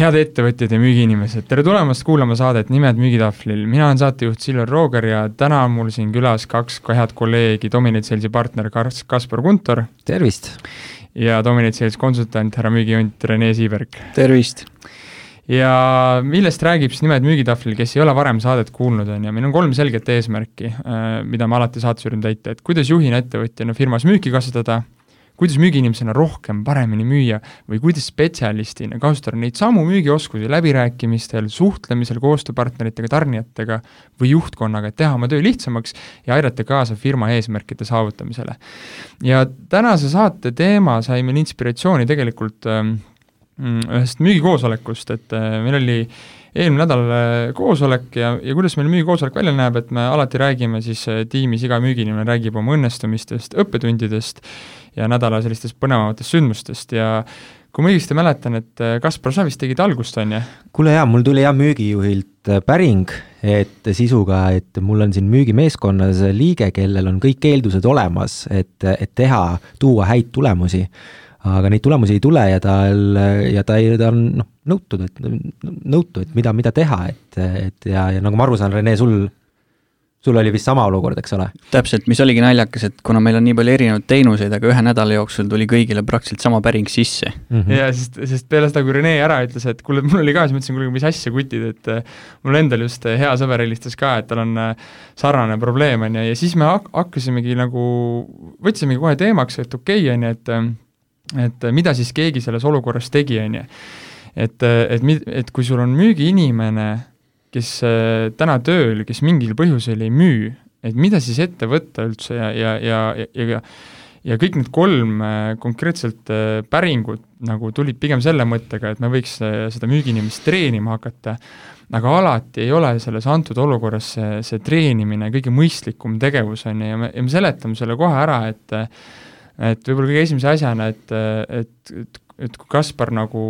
head ettevõtjad ja müügiinimesed, tere tulemast kuulama saadet Nimed müügitahvlil, mina olen saatejuht Silver Rooger ja täna on mul siin külas kaks head kolleegi, Dominate Salesi partner Kas-, Kaspar Kuntor. tervist! ja Dominate Sales konsultant, härra müügijunt Rene Siiberg. tervist! ja millest räägib siis Nimed müügitahvlil, kes ei ole varem saadet kuulnud, on ju, meil on kolm selget eesmärki, äh, mida me alati saates üritame täita, et kuidas juhina ettevõtjana firmas müüki kasvatada, kuidas müügiinimesena rohkem, paremini müüa või kuidas spetsialistina kasutada neid samu müügioskusi läbirääkimistel, suhtlemisel koostööpartneritega, tarnijatega või juhtkonnaga, et teha oma töö lihtsamaks ja aidata kaasa firma eesmärkide saavutamisele. ja tänase saate teema sai meil inspiratsiooni tegelikult ähm, ühest müügikoosolekust, et äh, meil oli eelmine nädal äh, koosolek ja, ja kuidas meil müügikoosolek välja näeb, et me alati räägime siis äh, tiimis, iga müügiinimene räägib oma õnnestumistest, õppetundidest ja nädala sellistest põnevamatest sündmustest ja kui ma õigesti mäletan, et äh, Kaspar, sa vist tegid algust, on ju? kuule jaa, mul tuli jah müügijuhilt äh, päring, et sisuga, et mul on siin müügimeeskonnas liige, kellel on kõik eeldused olemas, et, et teha, tuua häid tulemusi. aga neid tulemusi ei tule ja tal, ja ta ei, ta on noh, nõutud, et nõutu, et mida, mida teha, et, et ja, ja nagu ma aru saan, Rene, sul sul oli vist sama olukord, eks ole? täpselt, mis oligi naljakas, et kuna meil on nii palju erinevaid teenuseid, aga ühe nädala jooksul tuli kõigile praktiliselt sama päring sisse mm. -hmm. ja sest, sest peale seda, kui Rene ära ütles, et kuule, mul oli ka, siis ma ütlesin, kuule, mis asja, kutid, et äh, mul endal just äh, hea sõber helistas ka, et tal on äh, sarnane probleem, on ju, ja siis me hak-, hakkasimegi nagu, võtsimegi kohe teemaks, et okei okay,, on ju, et et mida siis keegi selles olukorras tegi, on ju. et, et mi-, et kui sul on müügiinimene, kes äh, täna tööl, kes mingil põhjusel ei müü, et mida siis ette võtta üldse ja, ja, ja, ja, ja ja kõik need kolm äh, konkreetselt äh, päringut nagu tulid pigem selle mõttega, et me võiks seda müügiinimest treenima hakata, aga alati ei ole selles antud olukorras see, see treenimine kõige mõistlikum tegevus, on ju, ja me, ja me seletame selle kohe ära, et et võib-olla kõige esimese asjana, et, et, et kui Kaspar nagu,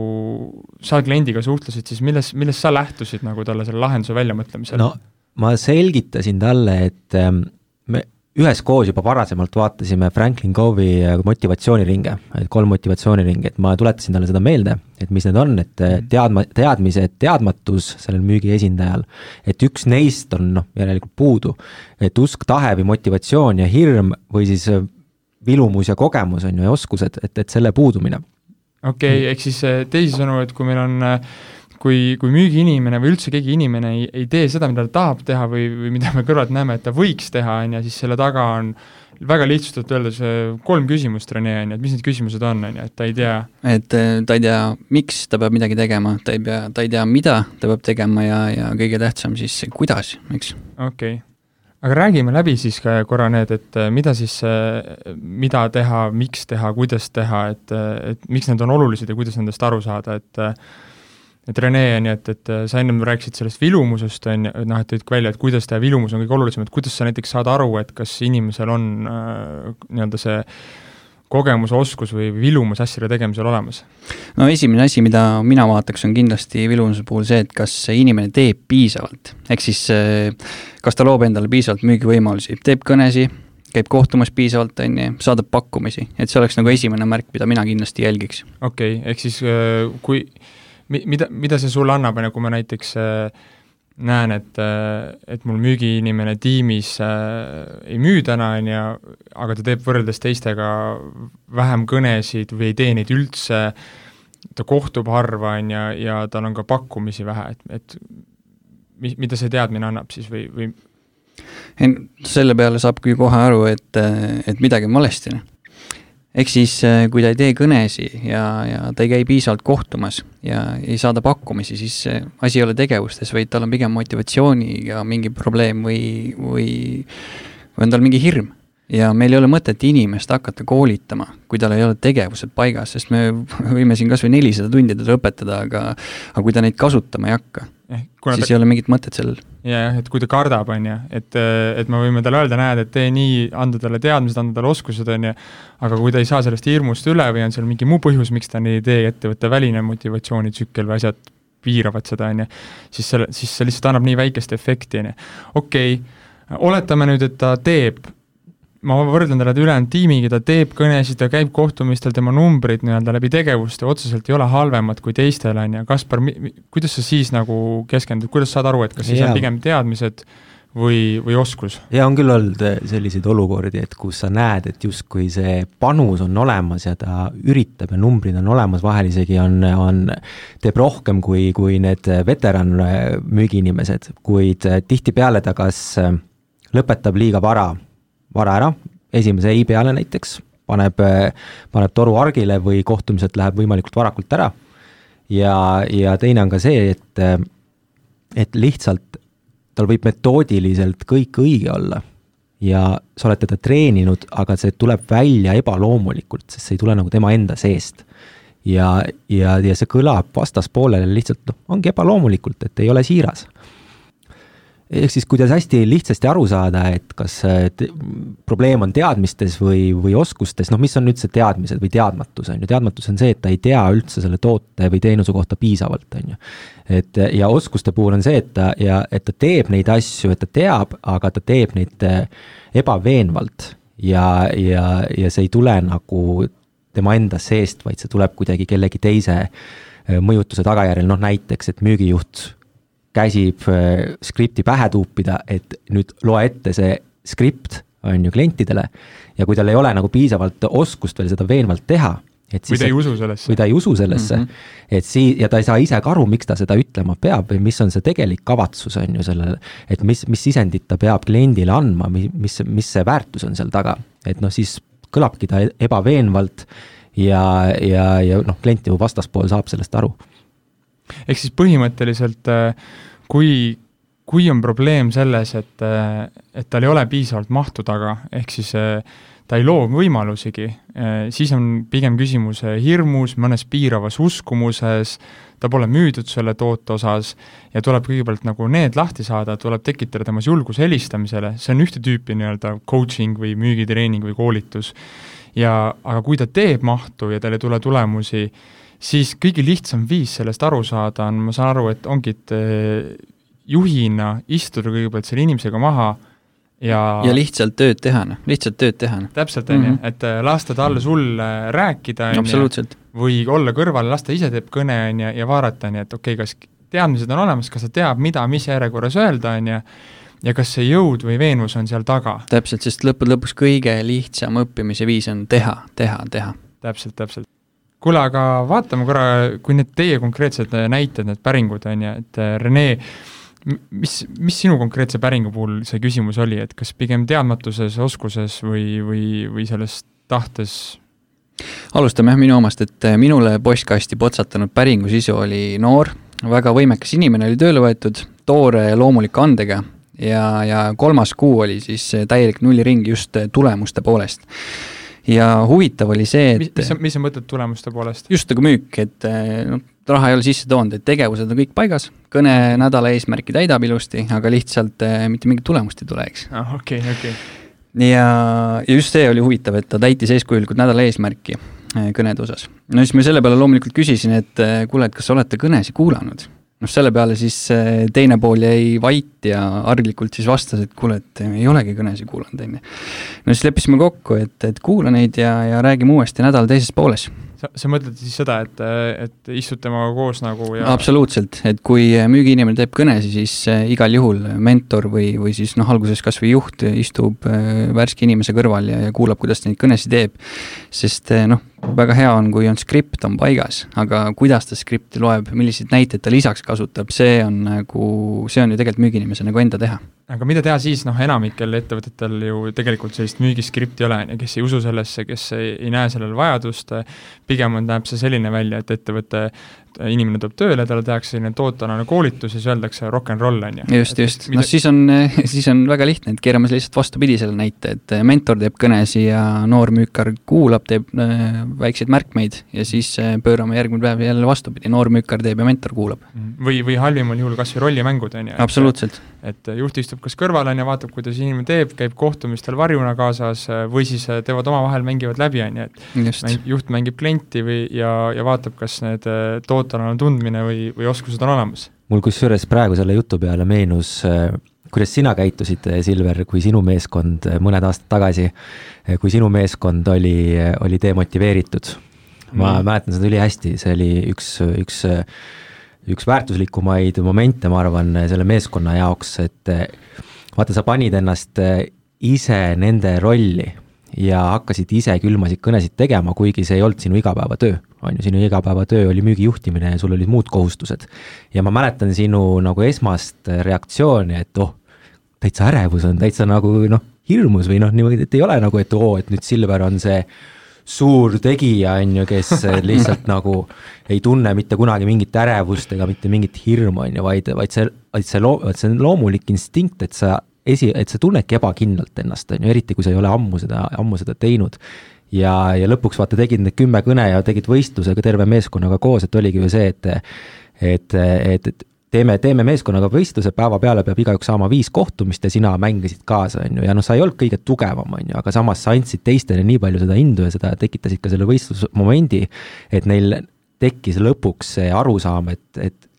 sa kliendiga suhtlesid, siis milles, millest sa lähtusid nagu talle selle lahenduse väljamõtlemisel? no ma selgitasin talle, et ähm, me üheskoos juba varasemalt vaatasime Franklin Cove'i äh, motivatsiooniringe, et kolm motivatsiooniringi, et ma tuletasin talle seda meelde, et mis need on, et äh, mhm. teadma, teadmised, teadmatus sellel müügi esindajal, et üks neist on noh, järelikult puudu. et usk, tahe või motivatsioon ja hirm või siis äh, vilumus ja kogemus on ju ja oskused, et, et selle puudumine okei okay,, ehk siis äh, teisisõnu, et kui meil on äh, kui, kui müügiinimene või üldse keegi inimene ei, ei tee seda, mida ta tahab teha või, või mida me kõrvalt näeme, et ta võiks teha, on ju, siis selle taga on väga lihtsustatult öeldes äh, kolm küsimust, Rene, on ju, et mis need küsimused on, on ju, et ta ei tea. et ta ei tea, miks ta peab midagi tegema, ta ei pea, ta ei tea, mida ta peab tegema ja, ja kõige tähtsam siis, kuidas, eks. okei okay aga räägime läbi siis korra need, et äh, mida siis, äh, mida teha, miks teha, kuidas teha, et, äh, et miks need on olulised ja kuidas nendest aru saada, et et Rene, on ju, et, et sa ennem rääkisid sellest vilumusest, on ju, noh, et tõid ka välja, et kuidas teha vilumus on kõige olulisem, et kuidas sa näiteks saad aru, et kas inimesel on äh, nii-öelda see äh, kogemus, oskus või vilumus asjade tegemisel olemas? no esimene asi, mida mina vaataks, on kindlasti vilumuse puhul see, et kas see inimene teeb piisavalt. ehk siis eh, kas ta loob endale piisavalt müügivõimalusi, teeb kõnesi, käib kohtumas piisavalt, on ju, saadab pakkumisi, et see oleks nagu esimene märk, mida mina kindlasti jälgiks. okei okay,, ehk siis eh, kui, mida, mida see sulle annab, on ju, kui me näiteks äh, näen, et, et mul müügiinimene tiimis äh, ei müü täna, on ju, aga ta teeb võrreldes teistega vähem kõnesid või ei tee neid üldse, ta kohtub harva, on ju, ja tal on ka pakkumisi vähe, et, et mi-, mida see teadmine annab siis või, või selle peale saabki kohe aru, et, et midagi on valesti ehk siis, äh, kui ta ei tee kõnesi ja, ja ta ei käi piisavalt kohtumas ja ei saada pakkumisi, siis asi ei ole tegevustes, vaid tal on pigem motivatsiooniga mingi probleem või, või, või on tal mingi hirm. Ja meil ei ole mõtet inimest hakata koolitama, kui tal ei ole tegevused paigas, sest me võime siin kas või nelisada tundi teda õpetada, aga aga kui ta neid kasutama ei hakka eh,, siis ta... ei ole mingit mõtet sellel. jah, et kui ta kardab, on ju, et, et me võime talle öelda, näed, et tee nii, anda talle teadmised, anda talle oskused, on ju, aga kui ta ei saa sellest hirmust üle või on seal mingi muu põhjus, miks ta nii ei tee, ettevõtte väline motivatsioonitsükkel või asjad piiravad seda, on ju, siis selle, siis see lihtsalt annab nii väikest efekti, on ju. okei okay,, oletame nüüd, et ta teeb ma võrdlen teda ülejäänud tiimiga, ta teeb kõnesid, ta käib kohtumistel, tema numbrid nii-öelda läbi tegevuste otseselt ei ole halvemad kui teistel, on ju, Kaspar, kuidas sa siis nagu keskendud, kuidas saad aru, et kas siis on pigem teadmised või, või oskus? jaa, on küll olnud äh, selliseid olukordi, et kus sa näed, et justkui see panus on olemas ja ta üritab ja numbrid on olemas, vahel isegi on, on, teeb rohkem kui, kui need veteran müügiinimesed, kuid äh, tihtipeale ta kas äh, lõpetab liiga vara vara ära, esimese ei peale näiteks, paneb, paneb toru argile või kohtumiselt läheb võimalikult varakult ära. ja, ja teine on ka see, et, et lihtsalt tal võib metoodiliselt kõik õige olla ja sa oled teda treeninud, aga see tuleb välja ebaloomulikult, sest see ei tule nagu tema enda seest. ja, ja, ja see kõlab vastaspoolele lihtsalt noh, ongi ebaloomulikult, et ei ole siiras ehk siis, kuidas hästi lihtsasti aru saada, et kas te, probleem on teadmistes või, või oskustes, noh, mis on üldse teadmised või teadmatus, on ju, teadmatus on see, et ta ei tea üldse selle toote või teenuse kohta piisavalt, on ju. et ja oskuste puhul on see, et ta ja, et ta teeb neid asju, et ta teab, aga ta teeb neid eh, ebaveenvalt. Ja, ja, ja see ei tule nagu tema enda seest, vaid see tuleb kuidagi kellegi teise eh, mõjutuse tagajärjel, noh näiteks, et müügijuht käsib äh, skripti pähe tuupida, et nüüd loe ette see skript, on ju, klientidele, ja kui tal ei ole nagu piisavalt oskust veel seda veenvalt teha, et siis või ta ei usu sellesse. või ta ei usu sellesse mm, -hmm. et sii-, ja ta ei saa ise ka aru, miks ta seda ütlema peab või mis on see tegelik kavatsus, on ju, sellel, et mis, mis sisendit ta peab kliendile andma, mis, mis see väärtus on seal taga. et noh, siis kõlabki ta ebaveenvalt ja, ja, ja noh, klient ju vastaspool saab sellest aru ehk siis põhimõtteliselt äh, kui, kui on probleem selles, et, äh, et tal ei ole piisavalt mahtu taga, ehk siis äh, ta ei loo võimalusigi, siis on pigem küsimus hirmus, mõnes piiravas uskumuses, ta pole müüdud selle toote osas ja tuleb kõigepealt nagu need lahti saada, tuleb tekitada temas julgus helistamisele, see on ühte tüüpi nii-öelda coaching või müügitreening või koolitus. ja aga kui ta teeb mahtu ja tal ei tule tulemusi, siis kõige lihtsam viis sellest aru saada on, ma saan aru, et ongi, et eh, juhina istuda kõigepealt selle inimesega maha ja ja lihtsalt tööd teha, noh, lihtsalt tööd teha. noh. täpselt, on ju, mhm. et eh, lasta tal sulle rääkida, on ju, või olla kõrval, las ta ise teeb kõne, on ju, ja vaadata, on ju, et okei okay,, kas teadmised on olemas, kas ta teab, mida, mis järjekorras öelda, on ju, ja kas see jõud või veenvus on seal taga. täpselt, sest lõppude lõpuks kõige lihtsam õppimise viis on teha, teha, teha. täpselt, täpselt kuule, aga vaatame korra, kui need teie konkreetsed näited, need päringud, on ju, et äh, Rene, mis, mis sinu konkreetse päringu puhul see küsimus oli, et kas pigem teadmatuses, oskuses või, või, või selles tahtes? alustame jah minu omast, et äh, minule postkasti potsatanud päringu sisu oli noor, väga võimekas inimene oli tööle võetud, toore ja loomuliku andega ja, ja kolmas kuu oli siis täielik nulliring just tulemuste poolest ja huvitav oli see, et mis, mis mis sa mõtled tulemuste poolest? just nagu müük, et eh, noh, raha ei ole sisse toonud, et tegevused on kõik paigas, kõne nädala eesmärki täidab ilusti, aga lihtsalt eh, mitte mingit tulemust ei tule, eks. ah, okei okei ja, ja just see oli huvitav, et ta täitis eeskujulikult nädala eesmärki eh, kõnede osas. no siis ma selle peale loomulikult küsisin, et kuule, et kas olete kõnesid kuulanud noh, selle peale siis eh, teine pool jäi vait ja harglikult siis vastas, et kuule, et ei olegi kõnesid kuulanud, on ju. no siis leppisime kokku, et, et kuula neid ja, ja räägime uuesti nädala teises pooles sa, sa mõtled siis seda, et, et istud temaga koos nagu ja absoluutselt, et kui müügiinimene teeb kõnesid, siis eh, igal juhul mentor või, või siis noh, alguses kas või juht istub eh, värske inimese kõrval ja, ja kuulab, kuidas neid kõnesid teeb. sest noh, väga hea on, kui on skript on paigas, aga kuidas ta skripti loeb, milliseid näiteid ta lisaks kasutab, see on nagu, see on ju tegelikult müügiinimese nagu enda teha. aga mida teha siis, noh, enamikel ettevõtetel ju tegelikult sellist müügiskripti ei ole, on ju, kes ei usu sellesse, kes ei, ei näe sellel vajadust, pigem on, näeb see selline välja, et ettevõte inimene tuleb tööle, talle tehakse selline tootealane koolitus ja siis öeldakse rock n roll, on ju. just, just, noh siis on, siis on väga lihtne, et keerame lihtsalt vastupidi selle näite, et mentor teeb kõnesi ja noor müükar kuulab, teeb äh, väikseid märkmeid ja siis äh, pöörame järgmine päev jälle vastupidi, noor müükar teeb ja mentor kuulab. Mm. või, või halvimal juhul kas või rollimängud, on ju. absoluutselt. Et juht istub kas kõrval, on ju, vaatab, kuidas inimene teeb, käib kohtumistel varjuna kaasas või siis teevad omavahel, mängivad läbi, on ju, et Just. mäng, juht mängib klienti või, ja, ja vaatab, kas need tootealane tundmine või, või oskused on olemas. mul kusjuures praegu selle jutu peale meenus äh, kuidas sina käitusid, Silver, kui sinu meeskond mõned aastad tagasi, kui sinu meeskond oli, oli demotiveeritud? ma mm. mäletan seda ülihästi, see oli üks, üks, üks väärtuslikumaid momente, ma arvan, selle meeskonna jaoks, et vaata, sa panid ennast ise nende rolli ja hakkasid ise külmasid kõnesid tegema, kuigi see ei olnud sinu igapäevatöö, on ju, sinu igapäevatöö oli müügijuhtimine ja sul olid muud kohustused. ja ma mäletan sinu nagu esmast reaktsiooni, et oh, täitsa ärevus on, täitsa nagu noh, hirmus või noh, niimoodi, et ei ole nagu, et oo, et nüüd Silver on see suur tegija, on ju, kes lihtsalt nagu ei tunne mitte kunagi mingit ärevust ega mitte mingit hirmu, on ju, vaid, vaid see, vaid see loo-, see on loomulik instinkt, et sa esi, et sa tunnedki ebakindlalt ennast, on ju, eriti kui sa ei ole ammu seda, ammu seda teinud. ja, ja lõpuks vaata, tegid need kümme kõne ja tegid võistlusega terve meeskonnaga koos, et oligi ju see, et et, et, et teeme, teeme meeskonnaga võistluse, päeva peale peab igaüks saama viis kohtumist ja sina mängisid kaasa, on ju, ja noh, sa ei olnud kõige tugevam, on ju, aga samas sa andsid teistele nii palju seda indu ja seda tekitasid ka selle võistlusmomendi, et neil tekkis lõpuks see arusaam, et, et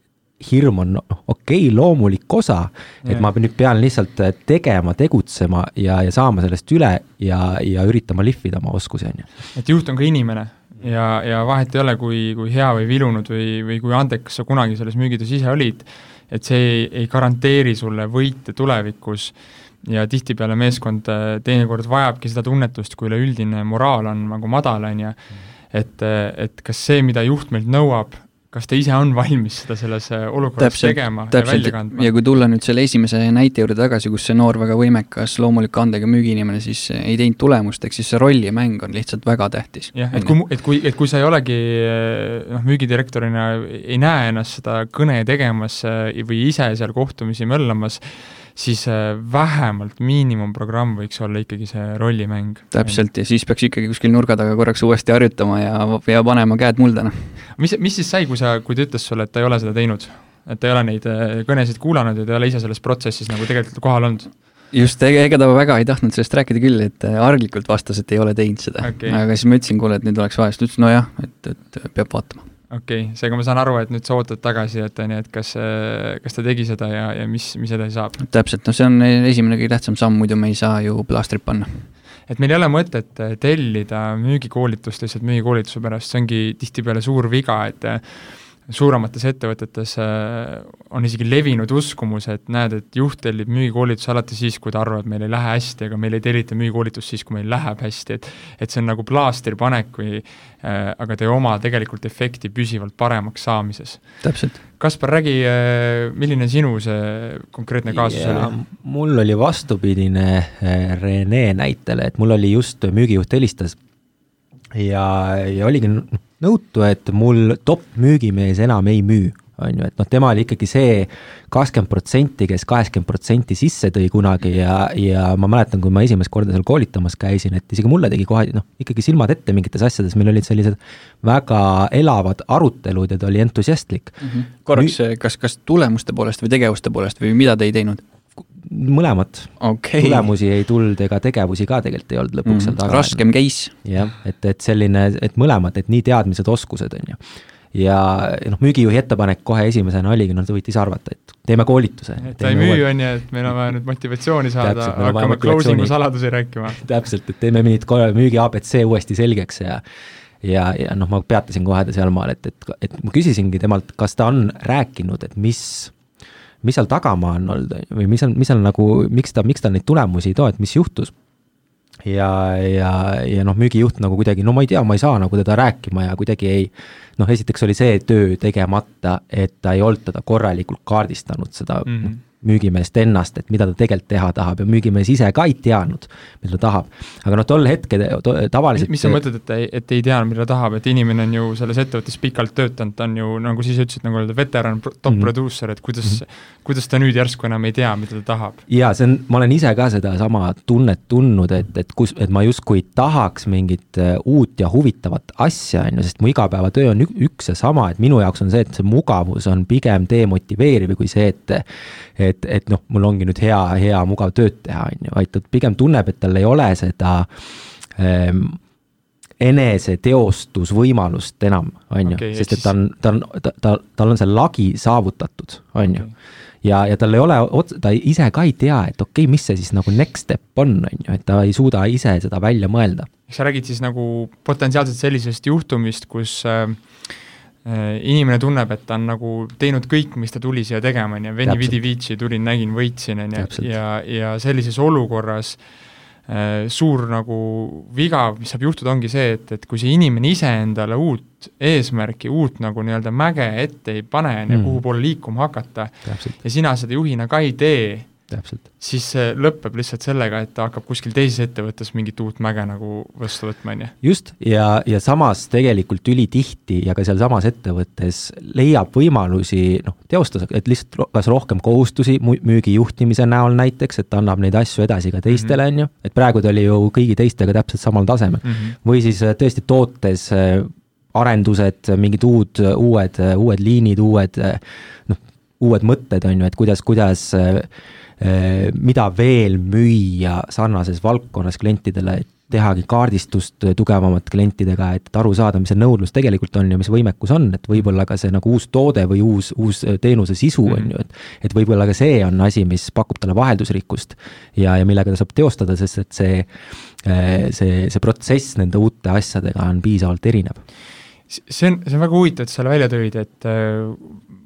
hirm on okei okay,, loomulik osa, et ma nüüd pean lihtsalt tegema, tegutsema ja, ja saama sellest üle ja, ja üritama lihvida oma oskusi, on ju. et juht on ka inimene ja, ja vahet ei ole, kui, kui hea või vilunud või, või kui andekas sa kunagi selles müügitöös ise olid, et see ei, ei garanteeri sulle võite tulevikus. Ja tihtipeale meeskond äh, teinekord vajabki seda tunnetust, kui üleüldine moraal on nagu madal, on ju, et, et kas see, mida juht meilt nõuab, kas ta ise on valmis seda selles äh, olukorras täpselt, tegema täpselt. ja välja kandma? ja kui tulla nüüd selle esimese näite juurde tagasi, kus see noor, väga võimekas, loomuliku andega müügiinimene siis ei teinud tulemust, ehk siis see rollimäng on lihtsalt väga tähtis. jah, et kui, et kui, et kui sa ei olegi äh, noh, müügidirektorina ei näe ennast seda kõne tegemas äh, või ise seal kohtumisi möllamas, siis äh, vähemalt miinimumprogramm võiks olla ikkagi see rollimäng. täpselt, ja siis peaks ikkagi kuskil nurga taga korraks uuesti harjutama ja, ja panema käed mulda, noh. mis, mis siis sai, kui sa, kui ta ütles sulle, et ta ei ole seda teinud? et ta ei ole neid äh, kõnesid kuulanud ja ta ei ole ise selles protsessis nagu tegelikult kohal olnud? just, ega, ta väga ei tahtnud sellest rääkida küll, et äh, arglikult vastas, et ei ole teinud seda okay.. aga siis ma ütlesin, kuule, et nüüd oleks vaja, siis ta ütles nojah, et, et peab vaatama okei okay,, seega ma saan aru, et nüüd sa ootad tagasi, et on ju, et kas, kas ta tegi seda ja, ja mis, mis edasi saab? täpselt, noh, see on esimene kõige tähtsam samm, muidu me ei saa ju plaastrit panna. et meil ei ole mõtet tellida müügikoolitust lihtsalt müügikoolituse pärast, see ongi tihtipeale suur viga, et suuremates ettevõtetes äh, on isegi levinud uskumus, et näed, et juht tellib müügikoolituse alati siis, kui ta arvab, et meil ei lähe hästi, aga meil ei tellita müügikoolitust siis, kui meil läheb hästi, et et see on nagu plaastri panek või äh, aga ta ei oma tegelikult efekti püsivalt paremaks saamises. täpselt. Kaspar, räägi, äh, milline sinu see konkreetne kaasus ja, oli? mul oli vastupidine Rene näitele, et mul oli just müügijuht helistas ja, ja oligi nõutu, et mul top müügimees enam ei müü, on ju, et noh, tema oli ikkagi see kakskümmend protsenti, kes kaheksakümmend protsenti sisse tõi kunagi ja, ja ma mäletan, kui ma esimest korda seal koolitamas käisin, et isegi mulle tegi kohe noh, ikkagi silmad ette mingites asjades, meil olid sellised väga elavad arutelud ja ta oli entusiastlik. -hmm. korraks kas, kas tulemuste poolest või tegevuste poolest või mida te ei teinud? Mõlemat okay.. tulemusi ei tulnud ega tegevusi ka tegelikult ei olnud lõpuks mm, seal taga. raskem case. jah, et, et selline, et mõlemad, et nii teadmised, oskused, on ju. ja noh, müügijuhi ettepanek kohe esimesena oligi, noh, te võite ise arvata, et teeme koolituse. et ta ei müü, on ju, et meil on vaja nüüd motivatsiooni saada, hakkame closing'u saladusi rääkima. täpselt, et teeme mingit müügi abc uuesti selgeks ja ja, ja noh, ma peatasin kohe ta sealmaal, et, et, et ma küsisingi temalt, kas ta on rääkinud, et mis mis seal tagamaa on olnud või mis on, mis on nagu, miks ta, miks ta neid tulemusi ei too, et mis juhtus. ja, ja, ja noh, müügijuht nagu kuidagi, no ma ei tea, ma ei saa nagu teda rääkima ja kuidagi ei, noh, esiteks oli see töö tegemata, et ta ei olnud teda korralikult kaardistanud, seda mm -hmm müügimeest ennast, et mida ta tegelikult teha tahab ja müügimees ise ka ei teadnud, mida ta tahab. aga noh, tol hetkel to, tavaliselt mis sa mõtled, et ta ei, et ei teadnud, mida ta tahab, et inimene on ju selles ettevõttes pikalt töötanud, ta on ju, nagu sa ise ütlesid, nagu öelda, veteran, top mm -hmm. producer, et kuidas mm, -hmm. kuidas ta nüüd järsku enam ei tea, mida ta tahab? jaa, see on, ma olen ise ka sedasama tunnet tundnud, et, et kus, et ma justkui tahaks mingit äh, uut ja huvitavat asja, on ju, sest mu igapäevatöö on üks ja sama, et minu jaoks on see, et see mugavus on pigem demotiveeriv kui see, et et, et noh, mul ongi nüüd hea, hea mugav tööd teha, on ju, vaid ta pigem tunneb, et tal ei ole seda ähm, eneseteostusvõimalust enam, on ju, sest et ta on, ta on, ta, ta, tal on see lagi saavutatud, on ju. ja, ja tal ei ole, ta ise ka ei tea, et okei okay,, mis see siis nagu next step on, on ju, et ta ei suuda ise seda välja mõelda. sa räägid siis nagu potentsiaalselt sellisest juhtumist, kus äh, inimene tunneb, et ta on nagu teinud kõik, mis ta tuli siia tegema, on ju, veni vidi vici, tulin, nägin, võitsin, on ju, ja, ja sellises olukorras äh, Äh, suur nagu viga, mis saab juhtuda, ongi see, et, et kui see inimene ise endale uut eesmärki, uut nagu nii-öelda mäge ette ei pane mm., kuhu poole liikuma hakata, ja sina seda juhina ka ei tee, siis see lõpeb lihtsalt sellega, et ta hakkab kuskil teises ettevõttes mingit uut mäge nagu vastu võtma, on ju. just, ja, ja samas tegelikult ülitihti ja ka sealsamas ettevõttes leiab võimalusi noh, teostada, et lihtsalt kas rohkem kohustusi müügi juhtimise näol näiteks, et annab neid asju edasi ka teistele, mhm. on ju, et praegu ta oli ju kõigi teistega täpselt samal tasemel mm. -hmm. või siis äh, tõesti tootes äh, arendused, mingid uud, uued, uued liinid, uued noh, uued mõtted, on ju, et kuidas, kuidas äh, Äh, mida veel müüa sarnases valdkonnas klientidele, et tehagi kaardistust tugevamat klientidega, et aru saada, mis see nõudlus tegelikult on ja mis võimekus on, et võib-olla ka see nagu uus toode või uus, uus teenuse sisu on ju, et et võib-olla ka see on asi, mis pakub talle vaheldusrikkust ja, ja millega ta saab teostada, sest et see, äh, see, see protsess nende uute asjadega on piisavalt erinev see on, see on väga huvitav, et selle välja tõid, et äh,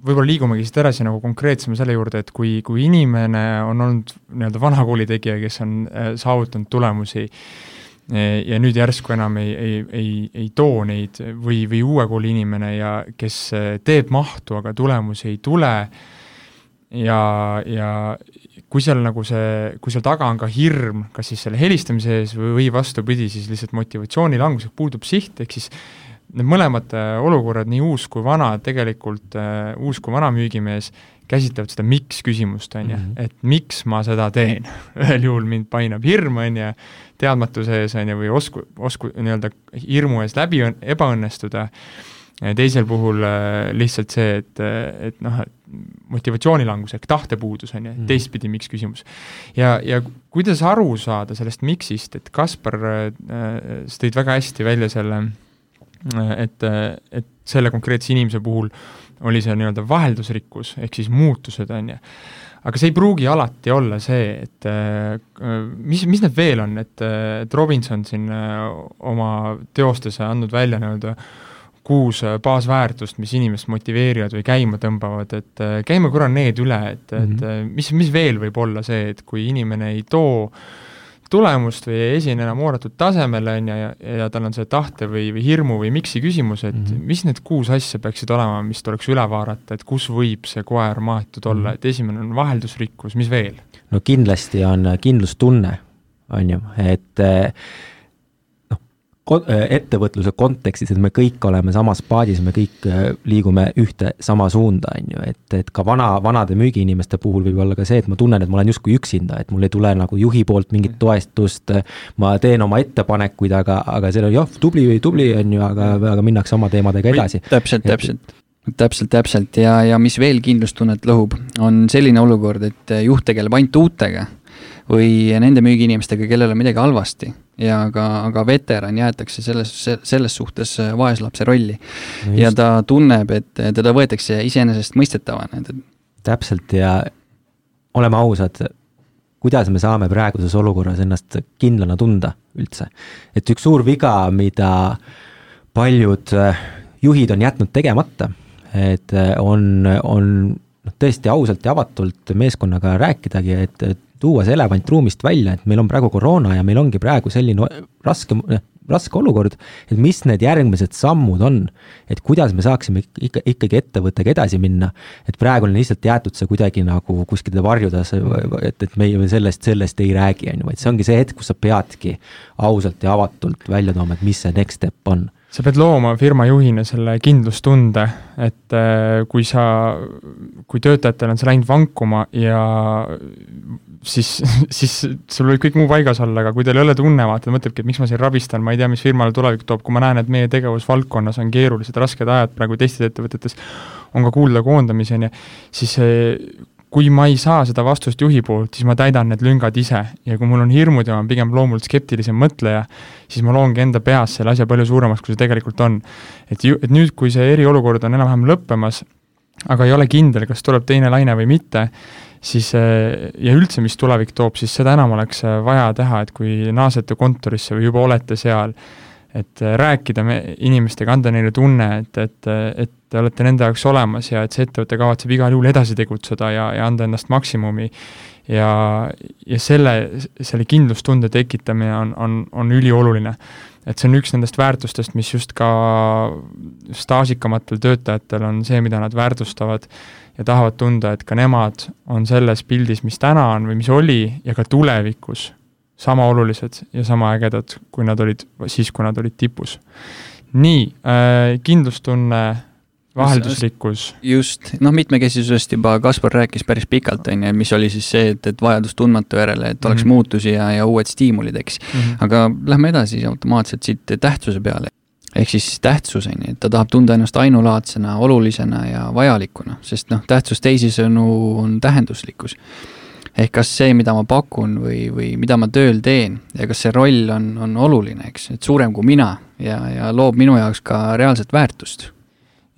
võib-olla liigumegi siit edasi nagu konkreetsema selle juurde, et kui, kui inimene on olnud nii-öelda vanakooli tegija, kes on äh, saavutanud tulemusi äh, ja nüüd järsku enam ei, ei, ei, ei too neid või, või uue kooli inimene ja kes äh, teeb mahtu, aga tulemusi ei tule ja, ja kui seal nagu see, kui seal taga on ka hirm, kas siis selle helistamise ees või, või vastupidi, siis lihtsalt motivatsiooni langus, puudub siht, ehk siis need mõlemad äh, olukorrad, nii uus kui vana, tegelikult äh, uus kui vana müügimees käsitlevad seda miks küsimust, on ju, mhm. et miks ma seda teen ühel juhul mind painab hirm, on ju, teadmatuse ees, on ju, või osku, osku, nii-öelda hirmu ees läbi ebaõnnestuda, teisel puhul äh, lihtsalt see, et, et noh, motivatsioonilangus ehk tahtepuudus, on ju, mhm. teistpidi miks küsimus. ja, ja kuidas aru saada sellest miksist, et Kaspar äh,, sa tõid väga hästi välja selle äh, et, et selle konkreetse inimese puhul oli see nii-öelda vaheldusrikkus, ehk siis muutused, on ju. aga see ei pruugi alati olla see, et mis, mis need veel on, et, et Robinson siin oma teostes andnud välja nii-öelda kuus baasväärtust, mis inimest motiveerivad või käima tõmbavad, et käime korra need üle, et mm, -hmm. et mis, mis veel võib olla see, et kui inimene ei too äh, tulemust või ei esine enam oodatud tasemel, on ju, ja, ja tal on see tahte või, või hirmu või miks'i küsimus, et mm -hmm. mis need kuus asja peaksid olema, mis tuleks üle vaadata, et kus võib see koer maetud olla -hmm. et esimene on vaheldusrikkus, mis veel? no kindlasti on kindlustunne, on ju, et Äh, ettevõtluse kontekstis, et me kõik oleme samas paadis, me kõik äh, liigume ühte sama suunda, on ju, et, et ka vana, vanade müügiinimeste puhul võib olla ka see, et ma tunnen, et ma olen justkui üksinda, et mul ei tule nagu juhi poolt mingit toestust, ma teen oma ettepanekuid, aga, aga seal on jah, tubli või tubli, on ju, aga, aga minnakse oma teemadega edasi. täpselt, täpselt. Täpselt, täpselt. Ja, ja mis veel kindlustunnet lõhub, on selline olukord, et juht tegeleb ainult uutega või nende müügiinimestega, kellel on midagi halvasti ja aga, aga veteran jäetakse selles, selles suhtes vaeslapse rolli no. ja ta tunneb, et teda võetakse iseenesestmõistetavana. täpselt ja oleme ausad, kuidas me saame praeguses olukorras ennast kindlana tunda üldse. et üks suur viga, mida paljud äh, juhid on jätnud tegemata, et äh, on, on noh, tõesti ausalt ja avatult meeskonnaga rääkidagi, et, et tuua see elevant ruumist välja, et meil on praegu koroona ja meil ongi praegu selline raske, raske olukord, et mis need järgmised sammud on, et kuidas me saaksime ikka, ikkagi ettevõttega edasi minna, et praegu on lihtsalt jäetud see kuidagi nagu kuskile varjuda, et, et meie sellest, sellest ei räägi, on ju, vaid see ongi see hetk, kus sa peadki ausalt ja avatult välja tooma, et mis see next step on sa pead looma firma juhina selle kindlustunde, et äh, kui sa, kui töötajatel on see läinud vankuma ja siis, siis sul võib kõik muu paigas olla, aga kui teil ei ole tunne, vaata, mõtlebki, et miks ma siin rabistan, ma ei tea, mis firmale tulevik toob, kui ma näen, et meie tegevusvaldkonnas on keerulised, rasked ajad praegu teistes ettevõtetes, on ka kuulda koondamisi, on ju, siis kui ma ei saa seda vastust juhi poolt, siis ma täidan need lüngad ise ja kui mul on hirmud ja ma olen pigem loomult skeptilisem mõtleja, siis ma loongi enda peas selle asja palju suuremaks, kui see tegelikult on. et ju, et nüüd, kui see eriolukord on enam-vähem lõppemas, aga ei ole kindel, kas tuleb teine laine või mitte, siis ja üldse, mis tulevik toob, siis seda enam oleks vaja teha, et kui naasete kontorisse või juba olete seal, et äh, rääkida me inimestega, anda neile tunne, et, et, et te olete nende jaoks olemas ja et see ettevõte kavatseb igal juhul edasi tegutseda ja, ja anda endast maksimumi. ja, ja selle, selle kindlustunde tekitamine on, on, on ülioluline. et see on üks nendest väärtustest, mis just ka staažikamatel töötajatel on see, mida nad väärtustavad ja tahavad tunda, et ka nemad on selles pildis, mis täna on või mis oli ja ka tulevikus sama olulised ja sama ägedad, kui nad olid siis, kui nad olid tipus. nii äh,, kindlustunne, vahelduslikkus. just, noh, mitmekesisusest juba Kaspar rääkis päris pikalt, on ju, mis oli siis see, et, et vajadus tundmatu järele, et oleks mm -hmm. muutusi ja, ja uued stiimulid, eks mm. -hmm. aga lähme edasi automaatselt siit tähtsuse peale. ehk siis tähtsus, on ju, et ta tahab tunda ennast ainulaadsena, olulisena ja vajalikuna, sest noh, tähtsus teisisõnu on tähenduslikkus ehk kas see, mida ma pakun või, või mida ma tööl teen ja kas see roll on, on oluline, eks, et suurem kui mina ja, ja loob minu jaoks ka reaalset väärtust.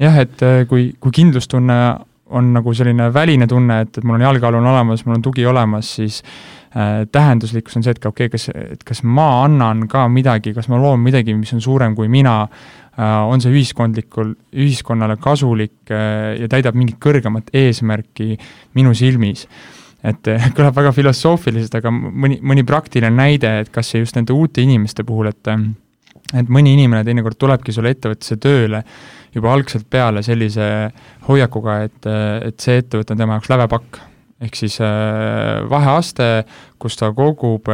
jah, et äh, kui, kui kindlustunne on nagu selline väline tunne, et, et mul on jalgealune olemas, mul on tugi olemas, siis äh, tähenduslikkus on see, et ka okei okay,, kas, et kas ma annan ka midagi, kas ma loon midagi, mis on suurem kui mina äh,, on see ühiskondlikul, ühiskonnale kasulik äh, ja täidab mingit kõrgemat eesmärki minu silmis et eh, kõlab väga filosoofiliselt, aga mõni, mõni praktiline näide, et kas just nende uute inimeste puhul, et eh, et mõni inimene teinekord tulebki sulle ettevõttesse tööle juba algselt peale sellise hoiakuga, et, eh, et see ettevõte on tema jaoks lävepakk. ehk siis vaheaste, kus ta kogub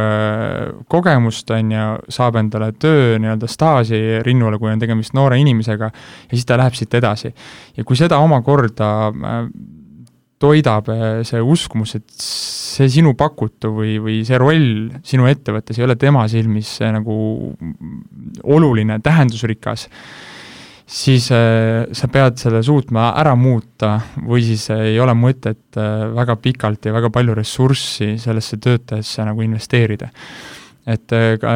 kogemust, on ju, saab endale töö nii-öelda staaži rinnule, kui on tegemist noore inimesega, ja siis ta läheb siit edasi. ja kui seda omakorda toidab äh, see uskumus, et see sinu pakutu või, või see roll sinu ettevõttes ei ole tema silmis nagu oluline, tähendusrikas, siis äh, sa pead selle suutma ära muuta või siis ei ole mõtet äh, väga pikalt ja väga palju ressurssi sellesse töötajasse nagu investeerida. Et ka,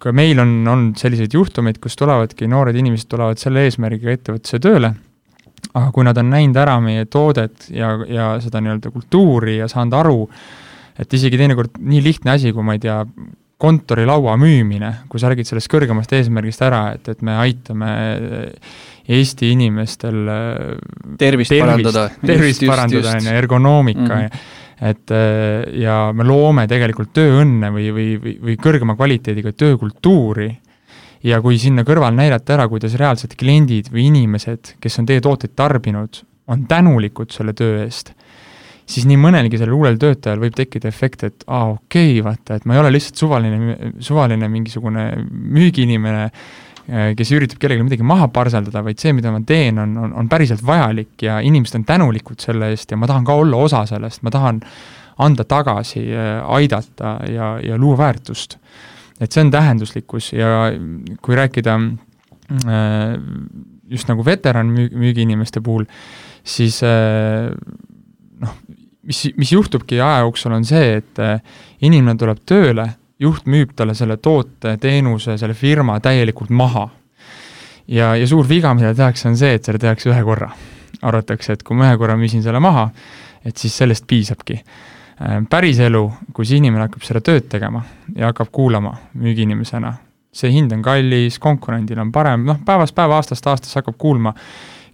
ka meil on olnud selliseid juhtumeid, kus tulevadki noored inimesed tulevad selle eesmärgiga ettevõttesse tööle aga kui nad on näinud ära meie toodet ja, ja seda nii-öelda kultuuri ja saanud aru, et isegi teinekord nii lihtne asi, kui ma ei tea, kontorilaua müümine, kui sa räägid sellest kõrgemast eesmärgist ära, et, et me aitame Eesti inimestel tervist, tervist parandada. tervist just, parandada, on ju, ergonoomika mm, -hmm. et ja me loome tegelikult tööõnne või, või, või, või kõrgema kvaliteediga töökultuuri ja kui sinna kõrval näidata ära, kuidas reaalsed kliendid või inimesed, kes on teie tooteid tarbinud, on tänulikud selle töö eest, siis nii mõnelgi sellel uuel töötajal võib tekkida efekt, et aa, okei okay,, vaata, et ma ei ole lihtsalt suvaline, suvaline mingisugune müügiinimene, äh, kes üritab kellelegi midagi maha parseldada, vaid see, mida ma teen, on, on, on päriselt vajalik ja inimesed on tänulikud selle eest ja ma tahan ka olla osa sellest, ma tahan anda tagasi, äh, aidata ja, ja luua väärtust et see on tähenduslikkus ja kui rääkida äh, just nagu veteranmüü-, müügiinimeste puhul, siis äh, noh, mis, mis juhtubki aja jooksul, on see, et äh, inimene tuleb tööle, juht müüb talle selle toote, teenuse, selle firma täielikult maha. ja, ja suur viga, mida tehakse, on see, et seda tehakse ühe korra. arvatakse, et kui ma ühe korra müüsin selle maha, et siis sellest piisabki päriselu, kus inimene hakkab seda tööd tegema ja hakkab kuulama müügiinimesena, see hind on kallis, konkurendil on parem, noh, päevast päeva, aastast aastasse hakkab kuulma,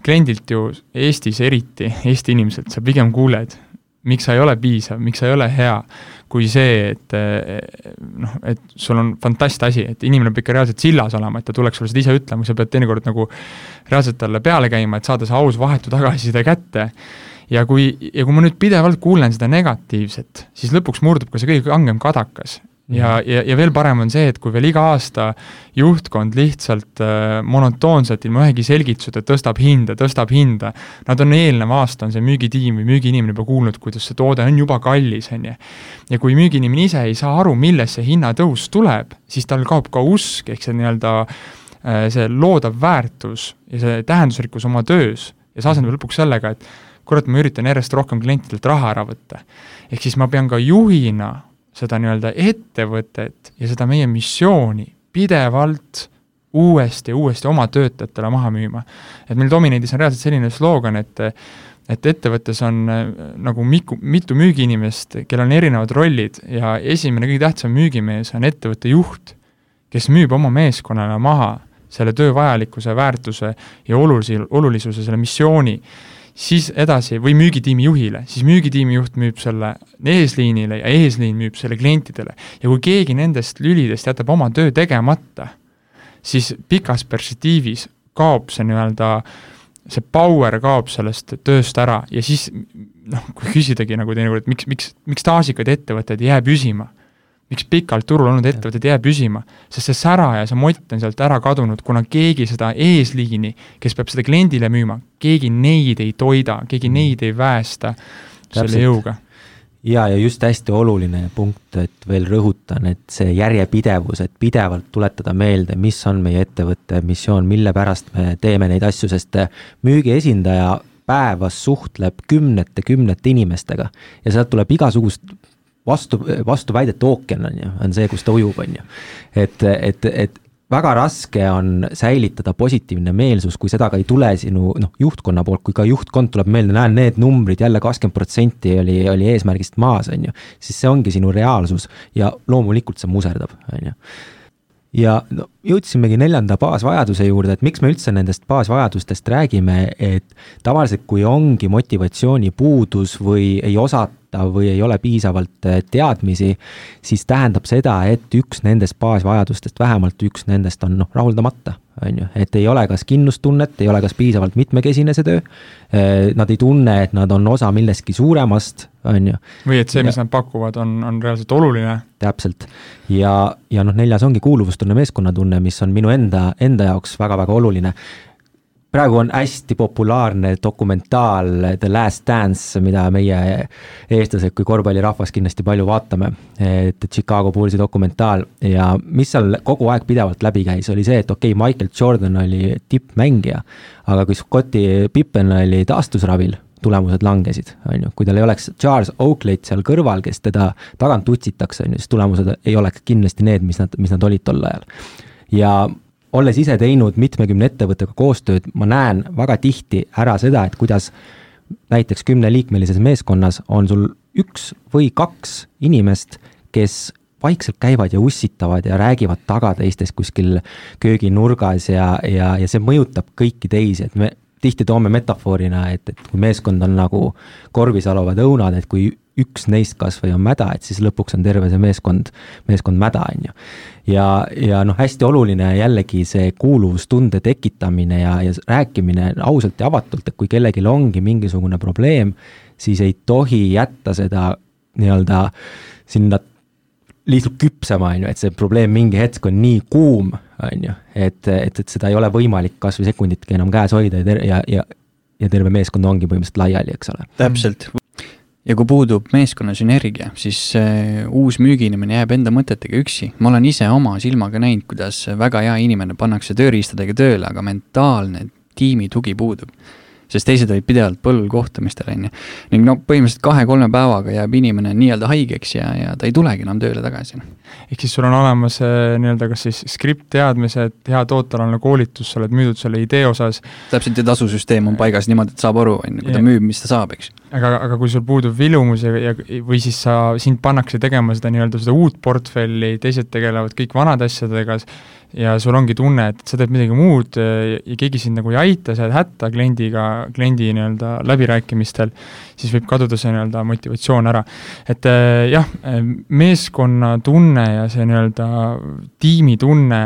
kliendilt ju Eestis eriti, Eesti inimeselt sa pigem kuuled, miks sa ei ole piisav, miks sa ei ole hea, kui see, et noh, et sul on fantast asi, et inimene peab ikka reaalselt sillas olema, et ta tuleks sulle seda ise ütlema, sa pead teinekord nagu reaalselt talle peale käima, et saada see aus vahetu tagasiside kätte ja kui, ja kui ma nüüd pidevalt kuulen seda negatiivset, siis lõpuks murdub ka see kõige kangem kadakas. ja, ja, ja veel parem on see, et kui veel iga aasta juhtkond lihtsalt äh, monotoonselt, ilma ühegi selgituseta tõstab hinda, tõstab hinda, nad on eelnev aasta, on see müügitiim või müügiinimene juba kuulnud, kuidas see toode on juba kallis, on ju. ja kui müügiinimene ise ei saa aru, millest see hinnatõus tuleb, siis tal kaob ka usk, ehk see nii-öelda äh, see loodav väärtus ja see tähendusrikkus oma töös ja see asendub lõpuks sellega, et kurat, ma üritan järjest rohkem klientidelt raha ära võtta. ehk siis ma pean ka juhina seda nii-öelda ettevõtet ja seda meie missiooni pidevalt uuesti ja uuesti oma töötajatele maha müüma. et meil Dominendis on reaalselt selline slogan, et et ettevõttes on äh, nagu miku, mitu müügiinimest, kellel on erinevad rollid ja esimene kõige tähtsam müügimees on ettevõtte juht, kes müüb oma meeskonnale maha selle töö vajalikkuse, väärtuse ja olulisi, olulisuse, selle missiooni, siis edasi, või müügitiimi juhile, siis müügitiimi juht müüb selle eesliinile ja eesliin müüb selle klientidele. ja kui keegi nendest lülidest jätab oma töö tegemata, siis pikas perspektiivis kaob see nii-öelda see power kaob sellest tööst ära ja siis noh, kui küsidagi nagu teinekord, et miks, miks, miks staažikaid ettevõtteid ei jää püsima, miks pikalt turul olnud ettevõtted ei jää püsima, sest see sära ja see mott on sealt ära kadunud, kuna keegi seda eesliini, kes peab seda kliendile müüma, keegi neid ei toida, keegi mm. neid ei väesta Täpselt. selle jõuga ja, ja just hästi oluline punkt, et veel rõhutan, et see järjepidevus, et pidevalt tuletada meelde, mis on meie ettevõtte missioon, mille pärast me teeme neid asju, sest müügiesindaja päevas suhtleb kümnete, kümnete inimestega ja sealt tuleb igasugust vastu, vastuväidete ookean on ju, on see, kus ta ujub, on ju. et, et, et väga raske on säilitada positiivne meelsus, kui seda ka ei tule sinu noh, juhtkonna poolt, kui ka juhtkond tuleb meelde, näen need numbrid jälle kakskümmend protsenti oli, oli eesmärgist maas, on ju. siis see ongi sinu reaalsus ja loomulikult see muserdab, on ju ja no jõudsimegi neljanda baasvajaduse juurde, et miks me üldse nendest baasvajadustest räägime, et tavaliselt, kui ongi motivatsiooni puudus või ei osata või ei ole piisavalt äh, teadmisi, siis tähendab seda, et üks nendest baasvajadustest, vähemalt üks nendest on noh, rahuldamata, on ju, et ei ole kas kindlustunnet, ei ole kas piisavalt mitmekesine see töö, äh, nad ei tunne, et nad on osa millestki suuremast, on ju. või et see, mis ja, nad pakuvad, on, on reaalselt oluline. täpselt. ja, ja noh, neljas ongi kuuluvustunne, meeskonnatunne, mis on minu enda, enda jaoks väga-väga oluline praegu on hästi populaarne dokumentaal The Last Dance, mida meie eestlased kui korvpallirahvas kindlasti palju vaatame. et Chicago Bullsi dokumentaal ja mis seal kogu aeg pidevalt läbi käis, oli see, et okei okay,, Michael Jordan oli tippmängija, aga kui Scotti Pippen oli taastusravil, tulemused langesid, on ju, kui tal ei oleks Charles Oakley't seal kõrval, kes teda tagant utsitaks, on ju, siis tulemused ei oleks kindlasti need, mis nad, mis nad olid tol ajal. Ja olles ise teinud mitmekümne ettevõttega koostööd, ma näen väga tihti ära seda, et kuidas näiteks kümneliikmelises meeskonnas on sul üks või kaks inimest, kes vaikselt käivad ja ussitavad ja räägivad taga teistest kuskil kööginurgas ja, ja, ja see mõjutab kõiki teisi, et me tihti toome metafoorina, et, et kui meeskond on nagu korvis aluvad õunad, et kui üks neist kas või on mäda, et siis lõpuks on terve see meeskond, meeskond mäda, on ju. ja, ja noh, hästi oluline jällegi see kuuluvustunde tekitamine ja, ja rääkimine ausalt ja avatult, et kui kellelgi ongi mingisugune probleem, siis ei tohi jätta seda nii-öelda sinna lihtsalt küpsema, on ju, et see probleem mingi hetk on nii kuum, on ju, et, et, et seda ei ole võimalik kas või sekunditki enam käes hoida ja, ja, ja ja terve meeskond ongi põhimõtteliselt laiali, eks ole. täpselt, ja kui puudub meeskonna sünergia, siis uus müügiinimene jääb enda mõtetega üksi. ma olen ise oma silmaga näinud, kuidas väga hea inimene pannakse tööriistadega tööle, aga mentaalne tiimi tugi puudub sest teised olid pidevalt põllul kohtumistel, on ju. ning no põhimõtteliselt kahe-kolme päevaga jääb inimene nii-öelda haigeks ja, ja ta ei tulegi enam tööle tagasi. ehk siis sul on olemas äh, nii-öelda kas siis skriptteadmised, hea tootealane koolitus, sa oled müüdud selle idee osas. täpselt, ja tasusüsteem on paigas niimoodi, et saab aru, on ju, kui ta müüb, mis ta saab, eks. Aga, aga kui sul puudub vilumus ja, ja, või siis sa, sind pannakse tegema seda nii-öelda seda uut portfelli, teised tegelevad kõik vanade asjadega, ja sul ongi tunne, et sa teed midagi muud ja, ja keegi sind nagu ei aita, sa jääd hätta kliendiga, kliendi nii-öelda läbirääkimistel, siis võib kaduda see nii-öelda motivatsioon ära. et äh, jah, meeskonnatunne ja see nii-öelda tiimitunne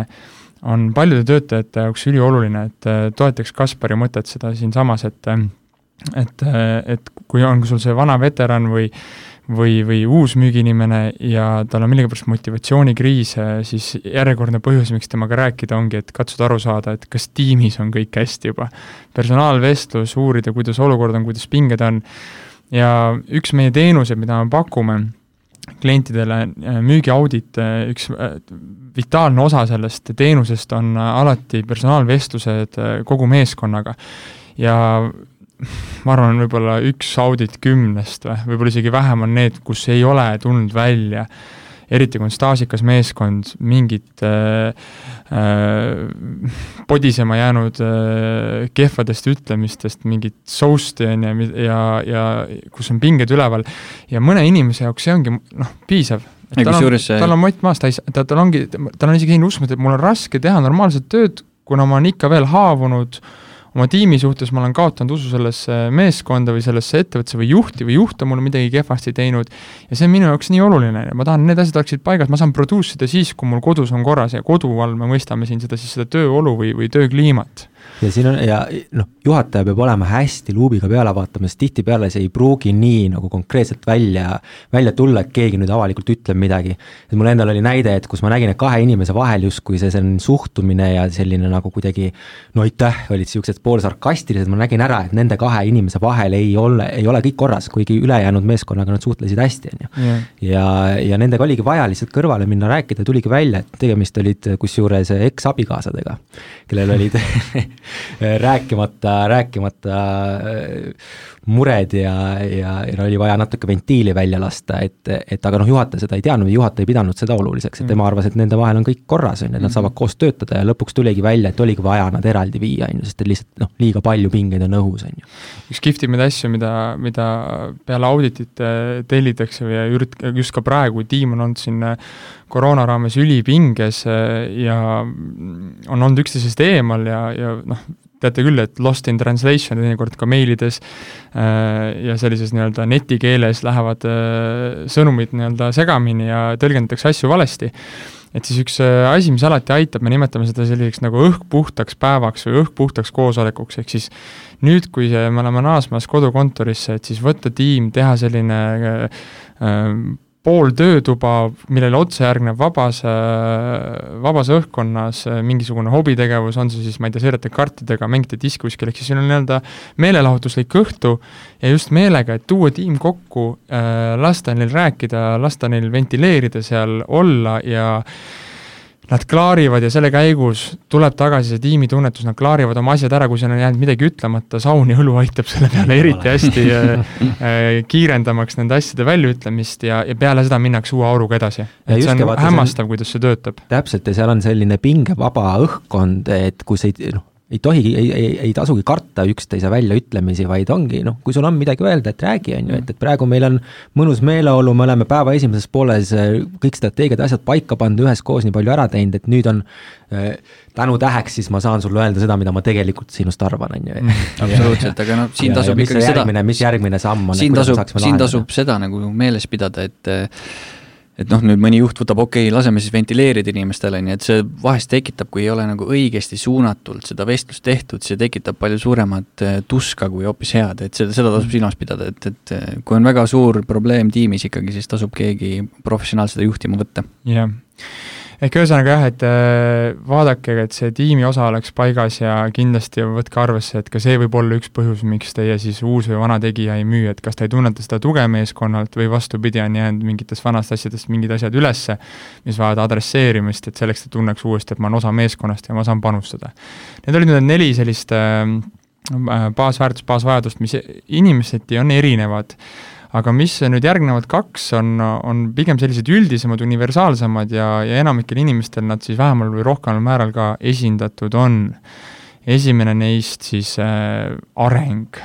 on paljude töötajate jaoks ülioluline, et äh, toetaks Kaspari mõtet seda siinsamas, et et, et kui on sul see vana veteran või või, või uus müügiinimene ja tal on millegipärast motivatsioonikriis, siis järjekordne põhjus, miks temaga rääkida, ongi, et katsuda aru saada, et kas tiimis on kõik hästi juba. personaalvestlus, uurida, kuidas olukord on, kuidas pinged on, ja üks meie teenuseid, mida me pakume klientidele, müügiaudit, üks äh, vitaalne osa sellest teenusest on alati personaalvestlused kogu meeskonnaga. ja ma arvan, võib-olla üks audit kümnest või võib-olla isegi vähem on need, kus ei ole tulnud välja eriti kui on staažikas meeskond, mingit äh, äh, podisema jäänud äh, kehvadest ütlemistest, mingit soust'i on ju, ja, ja kus on pinged üleval. Ja mõne inimese jaoks see ongi noh, piisav. Ja kusjuures see tal on mott maas, ta ei saa, ta, tal ongi, tal on isegi selline uskumus, et mul on raske teha normaalset tööd, kuna ma olen ikka veel haavunud oma tiimi suhtes, ma olen kaotanud usu sellesse meeskonda või sellesse ettevõttesse või juhti või juht on mulle midagi kehvasti teinud. Ja see on minu jaoks nii oluline. Ma tahan, need asjad oleksid paigas, ma saan produce ida siis, kui mul kodus on korras ja kodu all me mõistame siin seda siis seda tööolu või, või töökliimat ja siin on ja noh, juhataja peab olema hästi luubiga peale vaatama, sest tihtipeale see ei pruugi nii nagu konkreetselt välja, välja tulla, et keegi nüüd avalikult ütleb midagi. et mul endal oli näide, et kus ma nägin, et kahe inimese vahel justkui see selline suhtumine ja selline nagu kuidagi no aitäh, olid niisugused poolsarkastilised, ma nägin ära, et nende kahe inimese vahel ei ole, ei ole kõik korras, kuigi ülejäänud meeskonnaga nad suhtlesid hästi, on ju. ja, ja nendega oligi vaja lihtsalt kõrvale minna, rääkida, tuligi välja, et tegemist olid kusjuures eksabikaasadega, kellel olid rääkimata, rääkimata äh, mured ja, ja, ja oli vaja natuke ventiili välja lasta, et, et aga noh, juhataja seda ei teadnud juhataja ei pidanud seda oluliseks, et tema arvas, et nende vahel on kõik korras, on ju, et nad mhm. saavad koos töötada ja lõpuks tuligi välja, et oligi vaja nad eraldi viia, on ju, sest et lihtsalt noh, liiga palju pingeid on õhus, on ju. üks kihvtimaid asju, mida, mida peale auditit tellitakse või ürit-, just ka praegu tiim on olnud siin koroona raames ülipinges ja on olnud üksteisest eemal ja, ja noh, teate küll, et lost in translation teinekord ka meilides äh, ja sellises nii-öelda netikeeles lähevad äh, sõnumid nii-öelda segamini ja tõlgendatakse asju valesti. et siis üks äh, asi, mis alati aitab, me nimetame seda selliseks nagu õhk puhtaks päevaks või õhk puhtaks koosolekuks, ehk siis nüüd, kui me oleme naasmas kodukontorisse, et siis võtta tiim, teha selline pool töötuba, millele otse järgneb vabas, vabas õhkkonnas mingisugune hobitegevus, on see siis, ma ei tea, sõidate kartidega, mängite diski kuskil, ehk siis siin on nii-öelda meelelahutuslik õhtu ja just meelega, et tuua tiim kokku, lasta neil rääkida, lasta neil ventileerida seal, olla ja nad klaarivad ja selle käigus tuleb tagasi see tiimitunnetus, nad klaarivad oma asjad ära, kui seal on jäänud midagi ütlemata, saun ja õlu aitab selle peale eriti hästi äh, äh, kiirendamaks nende asjade väljaütlemist ja, ja peale seda minnakse uue auruga edasi. et see on hämmastav, kuidas see töötab. täpselt, ja seal on selline pingevaba õhkkond, et kus ei noh, ei tohigi, ei, ei, ei tasugi karta üksteise väljaütlemisi, vaid ongi noh, kui sul on midagi öelda, et räägi, on ju, et, et praegu meil on mõnus meeleolu, me oleme päeva esimeses pooles äh, kõik strateegiad ja asjad paika pannud, üheskoos nii palju ära teinud, et nüüd on äh, tänutäheks siis ma saan sulle öelda seda, mida ma tegelikult sinust arvan, on ju. Absoluutselt, aga noh, siin tasub ja, ikkagi seda. mis järgmine samm on? siin tasub, siin tasub seda nagu meeles pidada, et et noh, nüüd mõni juht võtab, okei okay,, laseme siis ventileerida inimestele, nii et see vahest tekitab, kui ei ole nagu õigesti suunatult seda vestlust tehtud, see tekitab palju suuremat äh, tuska kui hoopis head, et seda, seda tasub silmas pidada, et, et äh, kui on väga suur probleem tiimis ikkagi, siis tasub keegi professionaal seda juhtima võtta. jah yeah ehk ühesõnaga jah, et äh, vaadake, et see tiimi osa oleks paigas ja kindlasti võtke arvesse, et ka see võib olla üks põhjus, miks teie siis uus või vana tegija ei müü, et kas ta ei tunneta seda tuge meeskonnalt või vastupidi, on jäänud mingitest vanast asjadest mingid asjad ülesse, mis vajavad adresseerimist, et selleks ta tunneks uuesti, et ma olen osa meeskonnast ja ma saan panustada. Need olid need neli sellist äh, baasväärtust, baasvajadust, mis inimeseti on erinevad aga mis nüüd järgnevad kaks on, on pigem sellised üldisemad, universaalsemad ja, ja enamikel inimestel nad siis vähemal või rohkemal määral ka esindatud on. esimene neist siis äh, areng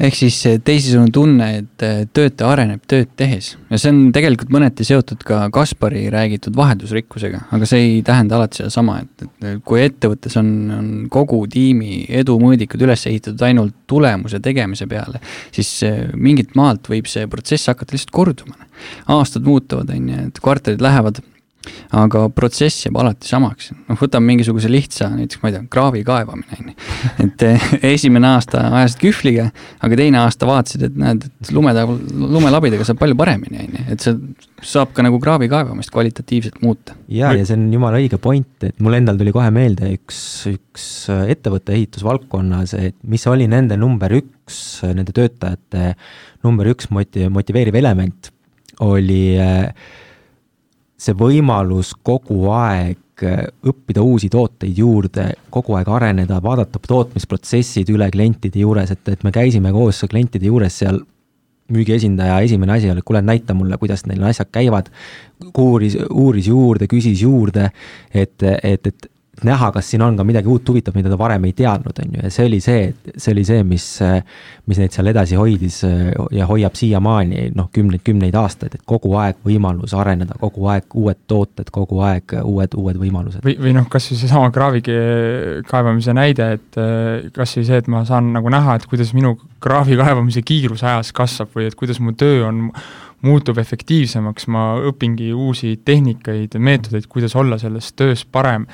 ehk siis eh, teisisõnu tunne, et eh, töötaja areneb tööd tehes ja see on tegelikult mõneti seotud ka Kaspari räägitud vaheldusrikkusega, aga see ei tähenda alati sedasama, et, et kui ettevõttes on, on kogu tiimi edumõõdikud üles ehitatud ainult tulemuse tegemise peale, siis eh, mingilt maalt võib see protsess hakata lihtsalt korduma. aastad muutuvad, on ju, et kvartalid lähevad aga protsess jääb alati samaks, noh võtame mingisuguse lihtsa, näiteks ma ei tea, kraavi kaevamine on ju. et eh, esimene aasta ajasid kühvliga, aga teine aasta vaatasid, et näed, et lumeda, lumelabidaga saab palju paremini, on ju, et see saab ka nagu kraavi kaevamist kvalitatiivselt muuta. ja, ja see on jumala õige point, et mul endal tuli kohe meelde üks, üks ettevõtte ehitusvaldkonnas, et mis oli nende number üks, nende töötajate number üks moti-, motiveeriv element, oli äh, see võimalus kogu aeg äh, õppida uusi tooteid juurde, kogu aeg areneda, vaadata tootmisprotsessid üle klientide juures, et, et me käisime koos klientide juures seal müügiesindaja esimene asi oli, kuule, näita mulle, kuidas neil asjad käivad, uuris, uuris juurde, küsis juurde, et, et, et näha, kas siin on ka midagi uut huvitavat, mida ta varem ei teadnud, on ju, ja see oli see, see oli see, mis, mis neid seal edasi hoidis ja hoiab siiamaani noh, kümneid, kümneid aastaid, et kogu aeg võimalus areneda, kogu aeg uued tooted, kogu aeg uued, uued võimalused. või, või noh, kas või seesama kraavigi kaevamise näide, et kas või see, et ma saan nagu näha, et kuidas minu kraavi kaevamise kiirus ajas kasvab või et kuidas mu töö on muutub efektiivsemaks, ma õpingi uusi tehnikaid, meetodeid, kuidas olla selles töös parem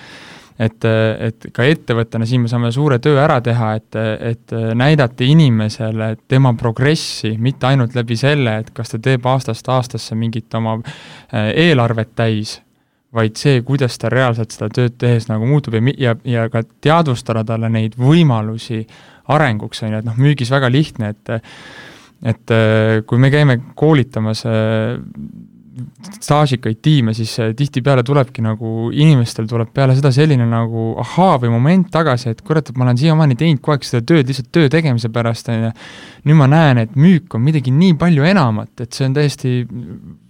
et, et ka ettevõttena siin me saame suure töö ära teha, et, et näidata inimesele tema progressi, mitte ainult läbi selle, et kas ta teeb aastast aastasse mingit oma äh, eelarvet täis, vaid see, kuidas ta reaalselt seda tööd tehes nagu muutub ja, ja, ja ka teadvustada talle neid võimalusi arenguks, on ju, et noh, müügis väga lihtne, et et äh, kui me käime koolitamas äh, staažikaid tiime, siis äh, tihtipeale tulebki nagu, inimestel tuleb peale seda selline nagu ahaa või moment tagasi, et kurat, et ma olen siiamaani teinud kogu aeg seda tööd lihtsalt töö tegemise pärast, on ju. nüüd ma näen, et müük on midagi nii palju enamat, et see on täiesti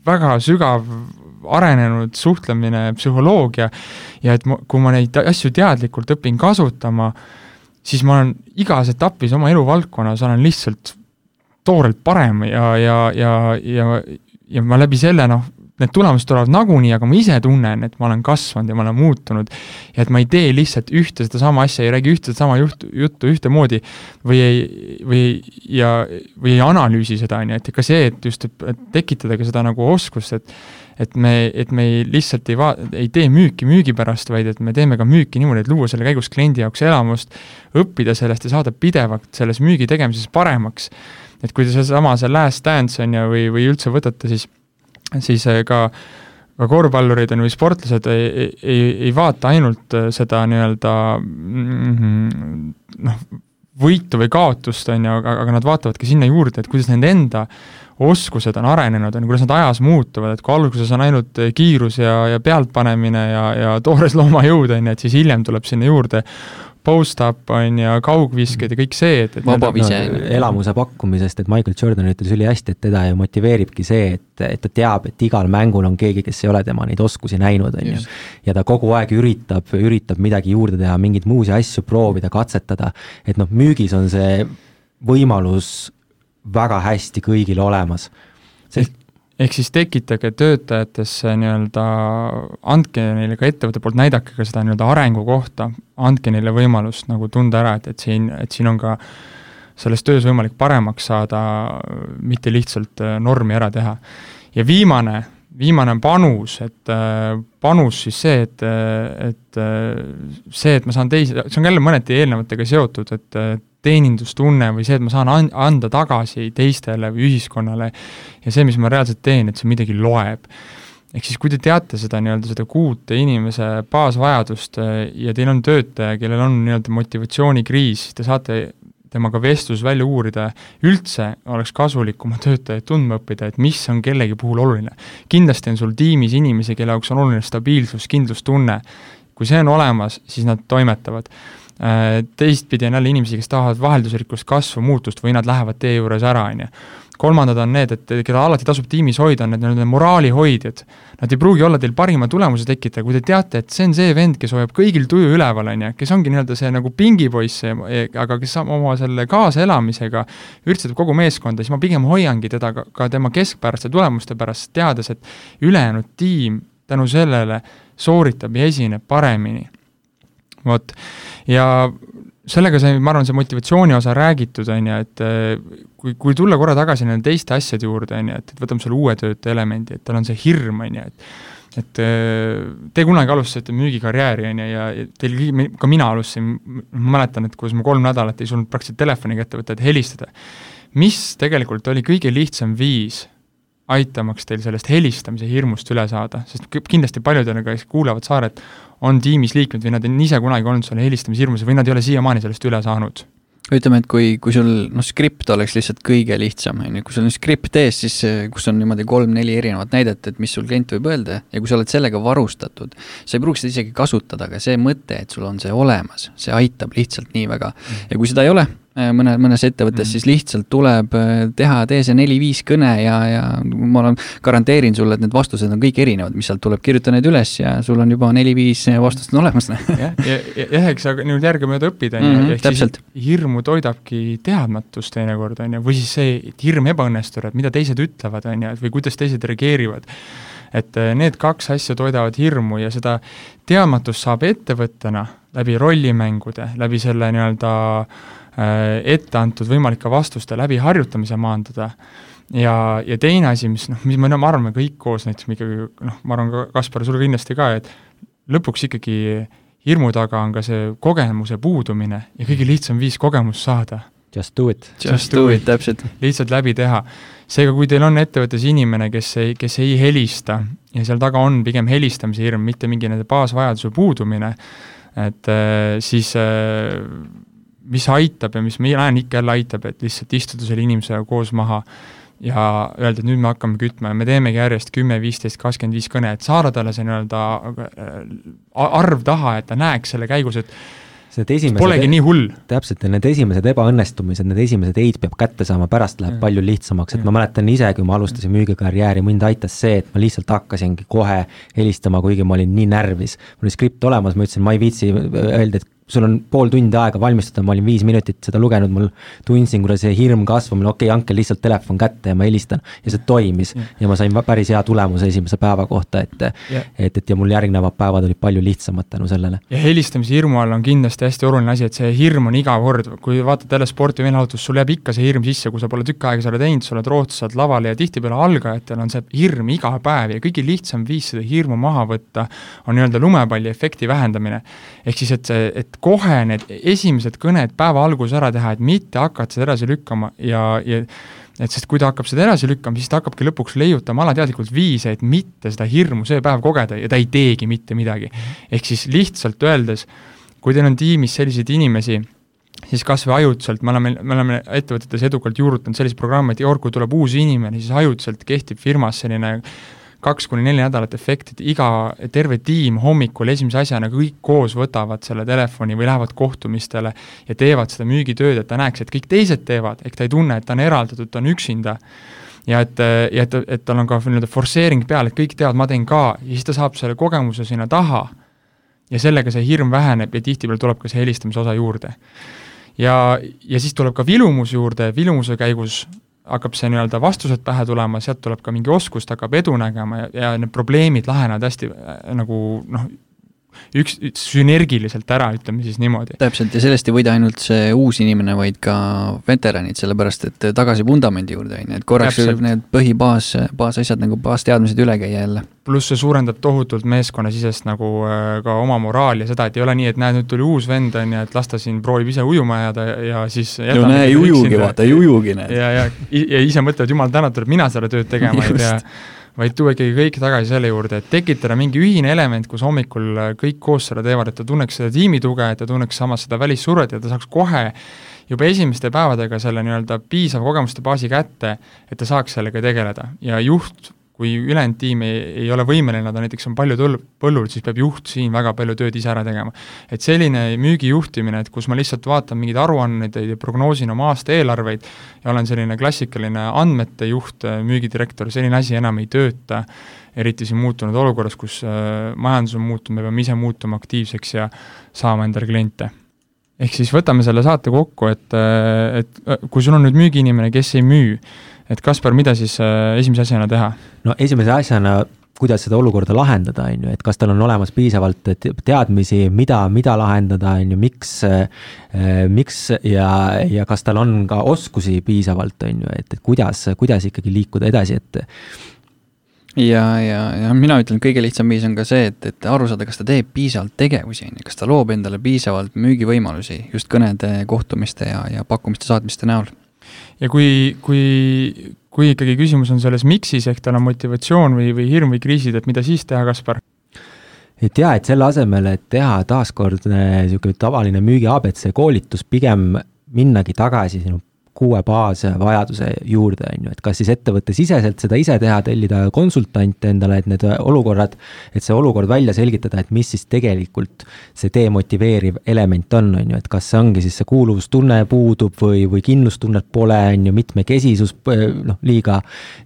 väga sügav arenenud suhtlemine, psühholoogia ja et ma, kui ma neid asju teadlikult õpin kasutama, siis ma olen igas etapis oma eluvaldkonnas olen lihtsalt toorelt parem ja, ja, ja, ja ja ma läbi selle noh, need tulemused tulevad nagunii, aga ma ise tunnen, et ma olen kasvanud ja ma olen muutunud. ja et ma ei tee lihtsalt ühte sedasama asja, ei räägi ühte sedasama juht, juttu ühtemoodi või ei, või ja, või ei analüüsi seda, on ju, et ka see, et just, et tekitada ka seda nagu oskust, et et me, et me ei, lihtsalt ei va-, ei tee müüki müügi pärast, vaid et me teeme ka müüki niimoodi, et luua selle käigus kliendi jaoks elamust, õppida sellest ja saada pidevalt selles müügi tegemises paremaks et kui seesama, see Last Dance on ju, või, või üldse võtate, siis, siis äh, ka ka korvpallurid on või sportlased ei, ei, ei vaata ainult äh, seda nii-öelda mm, noh, võitu või kaotust, on ju, aga, aga nad vaatavad ka sinna juurde, et kuidas nende enda oskused on arenenud, on ju, kuidas nad ajas muutuvad, et kui alguses on ainult kiirus ja, ja pealtpanemine ja, ja toores loomajõud, on ju, et siis hiljem tuleb sinna juurde post-up on ju, kaugvisked ja kõik see, et, et vabavise no,. elamuse pakkumisest, et Michael Jordan ütles ülihästi, et teda ju motiveeribki see, et, et ta teab, et igal mängul on keegi, kes ei ole tema neid oskusi näinud, on ju. ja ta kogu aeg üritab, üritab midagi juurde teha, mingeid uusi asju proovida, katsetada, et noh, müügis on see võimalus väga hästi kõigil olemas. Ehk siis tekitage töötajatesse nii-öelda, andke neile ka ettevõtte poolt, näidake ka seda nii-öelda arengukohta, andke neile võimalust nagu tunda ära, et, et siin, et siin on ka selles töös võimalik paremaks saada, mitte lihtsalt äh, normi ära teha. ja viimane, viimane on panus, et äh, panus siis see, et, et see, et ma saan teisi, see on jälle mõneti eelnevatega seotud, et teenindustunne või see, et ma saan an-, anda tagasi teistele või ühiskonnale ja see, mis ma reaalselt teen, et see midagi loeb. ehk siis, kui te teate seda nii-öelda, seda kuute inimese baasvajadust äh, ja teil on töötaja, kellel on nii-öelda motivatsioonikriis, siis te saate temaga vestlus välja uurida, üldse oleks kasulik oma töötajaid tundma õppida, et mis on kellegi puhul oluline. kindlasti on sul tiimis inimesi, kelle jaoks on oluline stabiilsus, kindlustunne, kui see on olemas, siis nad toimetavad teistpidi on jälle inimesi, kes tahavad vaheldusrikkust, kasvu, muutust või nad lähevad tee juures ära, on ju. kolmandad on need, et keda alati tasub tiimis hoida, on need nii-öelda moraali hoidjad. Nad ei pruugi olla teil parima tulemuse tekitaja, kui te teate, et see on see vend, kes hoiab kõigil tuju üleval, on ju, kes ongi nii-öelda see nagu pingipoiss, aga kes oma selle kaasaelamisega üritab kogu meeskonda, siis ma pigem hoiangi teda ka, ka tema keskpäraste tulemuste pärast, teades, et ülejäänud tiim tänu sellele sooritab ja esineb paremini. Vot ja sellega sai, ma arvan, see motivatsiooni osa räägitud, on ju, et eh, kui, kui tulla korra tagasi nende teiste asjade juurde, on ju, et, et võtame selle uue töötaja elemendi, et tal on see hirm, on ju, et et eh, te kunagi alustasite müügikarjääri, on ju, ja teil, ka mina alustasin, ma mäletan, et kuidas ma kolm nädalat ei suutnud praktiliselt telefoni kätte võtta, et helistada. mis tegelikult oli kõige lihtsam viis aitamaks teil sellest helistamise hirmust üle saada, sest kindlasti paljudele, kes kuulavad saaret, on tiimis liikmed või nad on ise kunagi olnud selle helistamise hirmus või nad ei ole siiamaani sellest üle saanud ütleme, et kui, kui sul noh, skript oleks lihtsalt kõige lihtsam, on ju, kui sul on skript ees, siis kus on niimoodi kolm-neli erinevat näidet, et mis sul klient võib öelda ja kui sa oled sellega varustatud, sa ei pruugi seda isegi kasutada, aga see mõte, et sul on see olemas, see aitab lihtsalt nii väga. ja kui seda ei ole, mõne, mõnes ettevõttes mm., siis lihtsalt tuleb äh, teha, tee see neli-viis kõne ja, ja ma olen, garanteerin sulle, et need vastused on kõik erinevad, mis sealt tuleb, kirjuta need üles ja sul on juba neli-viis vastust on olemas. jah, ja, ja, jah, eks sa nüüd järgemööda õpid, on ju, mhm, ehk täpselt. siis hirmu toidabki teadmatus teinekord, on ju, või siis see, et hirm ebaõnnestuda, et mida teised ütlevad, on ju, või kuidas teised reageerivad et äh, need kaks asja toidavad hirmu ja seda teadmatust saab ettevõttena läbi rollimängude, läbi selle nii-öelda äh, Äh, ette antud võimalike vastuste läbi harjutamise maandada. ja, ja teine asi, mis noh, mis me, me arvame kõik koos, näiteks me ikkagi noh, ma arvan ka, Kaspar, sulle kindlasti ka, et lõpuks ikkagi hirmu taga on ka see kogemuse puudumine ja kõige lihtsam viis kogemust saada. Just do it. Just do it, täpselt. lihtsalt läbi teha. seega, kui teil on ettevõttes inimene, kes ei, kes ei helista ja seal taga on pigem helistamise hirm, mitte mingi nende baasvajaduse puudumine, et äh, siis äh, mis aitab ja mis mina näen ikka jälle aitab, et lihtsalt istuda selle inimesega koos maha ja öelda, et nüüd me hakkame kütma ja me teemegi järjest kümme, viisteist, kakskümmend viis kõne, et saada talle see nii-öelda äh, arv taha, et ta näeks selle käigus, et need esimesed polegi e- nii hull. täpselt, ja need esimesed ebaõnnestumised, need esimesed ei-d peab kätte saama, pärast läheb ja. palju lihtsamaks, et ja. ma mäletan ise, kui ma alustasin müügikarjääri, mind aitas see, et ma lihtsalt hakkasingi kohe helistama, kuigi ma olin nii närvis. mul oli skript olemas, ma ütlesin, ma ei viitsi öelda, et sul on pool tundi aega valmistada, ma olin viis minutit seda lugenud, mul tundsin, kuidas see hirm kasvab, mul okei okay,, andke lihtsalt telefon kätte ja ma helistan. ja see toimis ja, ja ma sain päris hea tulemuse esimese päeva kohta, et et, et ja mul järgnevad päevad olid palju lihtsamad tänu sellele. ja helistamise hirmu all on kindlasti hästi oluline asi, et see hirm on iga kord, kui vaatad jälle sporti või meelelahutust, sul jääb ikka see hirm sisse, kui sa pole tükk aega seda teinud, sa oled Rootsis, sa oled laval ja tihtipeale algajatel on see hirm iga päev ja kõige lihtsam viis seda hirmu maha võtta on nii-öelda lumepalli efekti vähendamine. ehk siis, et see, et kohe need esimesed kõned päeva alguses ära teha, et mitte hakata seda edasi lükkama ja, ja et sest kui ta hakkab seda edasi lükkama, siis ta hakkabki lõpuks leiutama alateadlikult viise, et mitte seda hirmu see päev kogeda ja ta ei teegi mitte midagi. ehk siis lihtsalt öeldes, kui teil on tiimis selliseid inimesi, siis kas või ajutiselt, me oleme, me oleme ettevõtetes edukalt juurutanud sellist programmi, et kui tuleb uus inimene, siis ajutiselt kehtib firmas selline kaks kuni neli nädalat efekti, et iga, terve tiim hommikul esimese asjana kõik koos võtavad selle telefoni või lähevad kohtumistele ja teevad seda müügitööd, et ta näeks, et kõik teised teevad, ehk ta ei tunne, et ta on eraldatud, ta on üksinda. ja et, ja et, et tal on ka nii-öelda forsseering peal, et kõik teavad, ma teen ka, ja siis ta saab selle kogemuse sinna taha ja sellega see hirm väheneb ja tihtipeale tuleb ka see helistamise osa juurde. ja, ja siis tuleb ka vilumus juurde, vilumuse käigus hakkab see nii-öelda vastused pähe tulema, sealt tuleb ka mingi oskus, ta hakkab edu nägema ja, ja need probleemid lahenevad hästi äh, nagu noh, üks, sünergiliselt ära, ütleme siis niimoodi. täpselt, ja sellest ei võida ainult see uus inimene, vaid ka veteranid, sellepärast et tagasi vundamendi juurde, on ju, et korraks Täpselt. need põhibaas, baasasjad nagu baasteadmised üle käia jälle. pluss see suurendab tohutult meeskonnasisest nagu äh, ka oma moraali ja seda, et ei ole nii, et näed, nüüd tuli uus vend, on ju, et las ta siin proovib ise ujuma jääda ja, ja siis no näe, ei ujugi, vaata, ei ujugi, näed. ja, ja, ja ise mõtlevad, jumal tänatud, et mina seda tööd tegema ei pea vaid tuua ikkagi kõik tagasi selle juurde, et tekitada mingi ühine element, kus hommikul kõik koos seda teevad, et ta tunneks seda tiimi tuge, et ta tunneks samas seda välissurvet ja ta saaks kohe juba esimeste päevadega selle nii-öelda piisava kogemuste baasi kätte, et ta saaks sellega tegeleda. Ja juht kui ülejäänud tiim ei, ei ole võimeline, on näiteks on palju tõl-, põllul, siis peab juht siin väga palju tööd ise ära tegema. et selline müügijuhtimine, et kus ma lihtsalt vaatan mingeid aruandeid ja prognoosin oma aasta eelarveid ja olen selline klassikaline andmete juht, müügidirektor, selline asi enam ei tööta, eriti siin muutunud olukorras, kus äh, majandus on muutunud, me peame ise muutuma aktiivseks ja saama endale kliente ehk siis võtame selle saate kokku, et, äh, et äh, kui sul on nüüd müügiinimene, kes ei müü, et Kaspar, mida siis äh, esimese asjana teha? no esimese asjana kuidas seda olukorda lahendada, on ju, et kas tal on olemas piisavalt teadmisi, mida, mida lahendada, on ju, miks, äh, miks ja, ja kas tal on ka oskusi piisavalt, on ju, et, et kuidas, kuidas ikkagi liikuda edasi, et ja, ja, ja mina ütlen, kõige lihtsam viis on ka see, et, et aru saada, kas ta teeb piisavalt tegevusi, on ju, kas ta loob endale piisavalt müügivõimalusi just kõnede, kohtumiste ja, ja pakkumiste saatmiste näol ja kui, kui, kui ikkagi küsimus on selles miks'is, ehk tal on motivatsioon või, või hirm või kriisid, et mida siis teha, Kaspar? et jaa, et selle asemel, et teha taaskord niisugune tavaline müügi abc koolitus, pigem minnagi tagasi sinu kuue baasvajaduse juurde, on ju, et kas siis ettevõttesiseselt seda ise teha, tellida konsultante endale, et need olukorrad, et see olukord välja selgitada, et mis siis tegelikult see demotiveeriv element on, on ju, et kas see ongi siis see kuuluvustunne puudub või, või kindlustunnet pole, on ju, mitmekesisus, noh, liiga,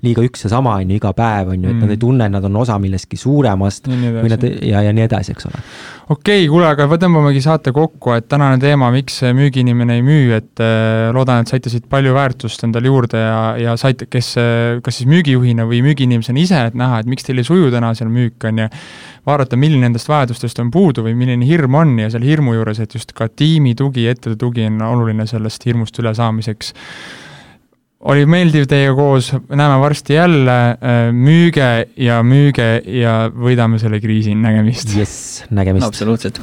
liiga üks ja sama, on ju, iga päev, on ju, et mm. nad ei mm. tunne, et nad on osa millestki suuremast või nad ja, ja nii edasi, eks ole okei okay,, kuule, aga tõmbamegi saate kokku, et tänane teema, miks müügiinimene ei müü, et äh, loodan, et saite siit palju väärtust endale juurde ja, ja saite, kes kas siis müügijuhina või müügiinimesena ise, et näha, et miks teil ei suju täna seal müük, on ju, vaadata, milline nendest vajadustest on puudu või milline hirm on ja selle hirmu juures, et just ka tiimi tugi, ettevõtte tugi on oluline sellest hirmust ülesaamiseks oli meeldiv teiega koos, näeme varsti jälle, müüge ja müüge ja võidame selle kriisi, nägemist! jess, nägemist! absoluutselt!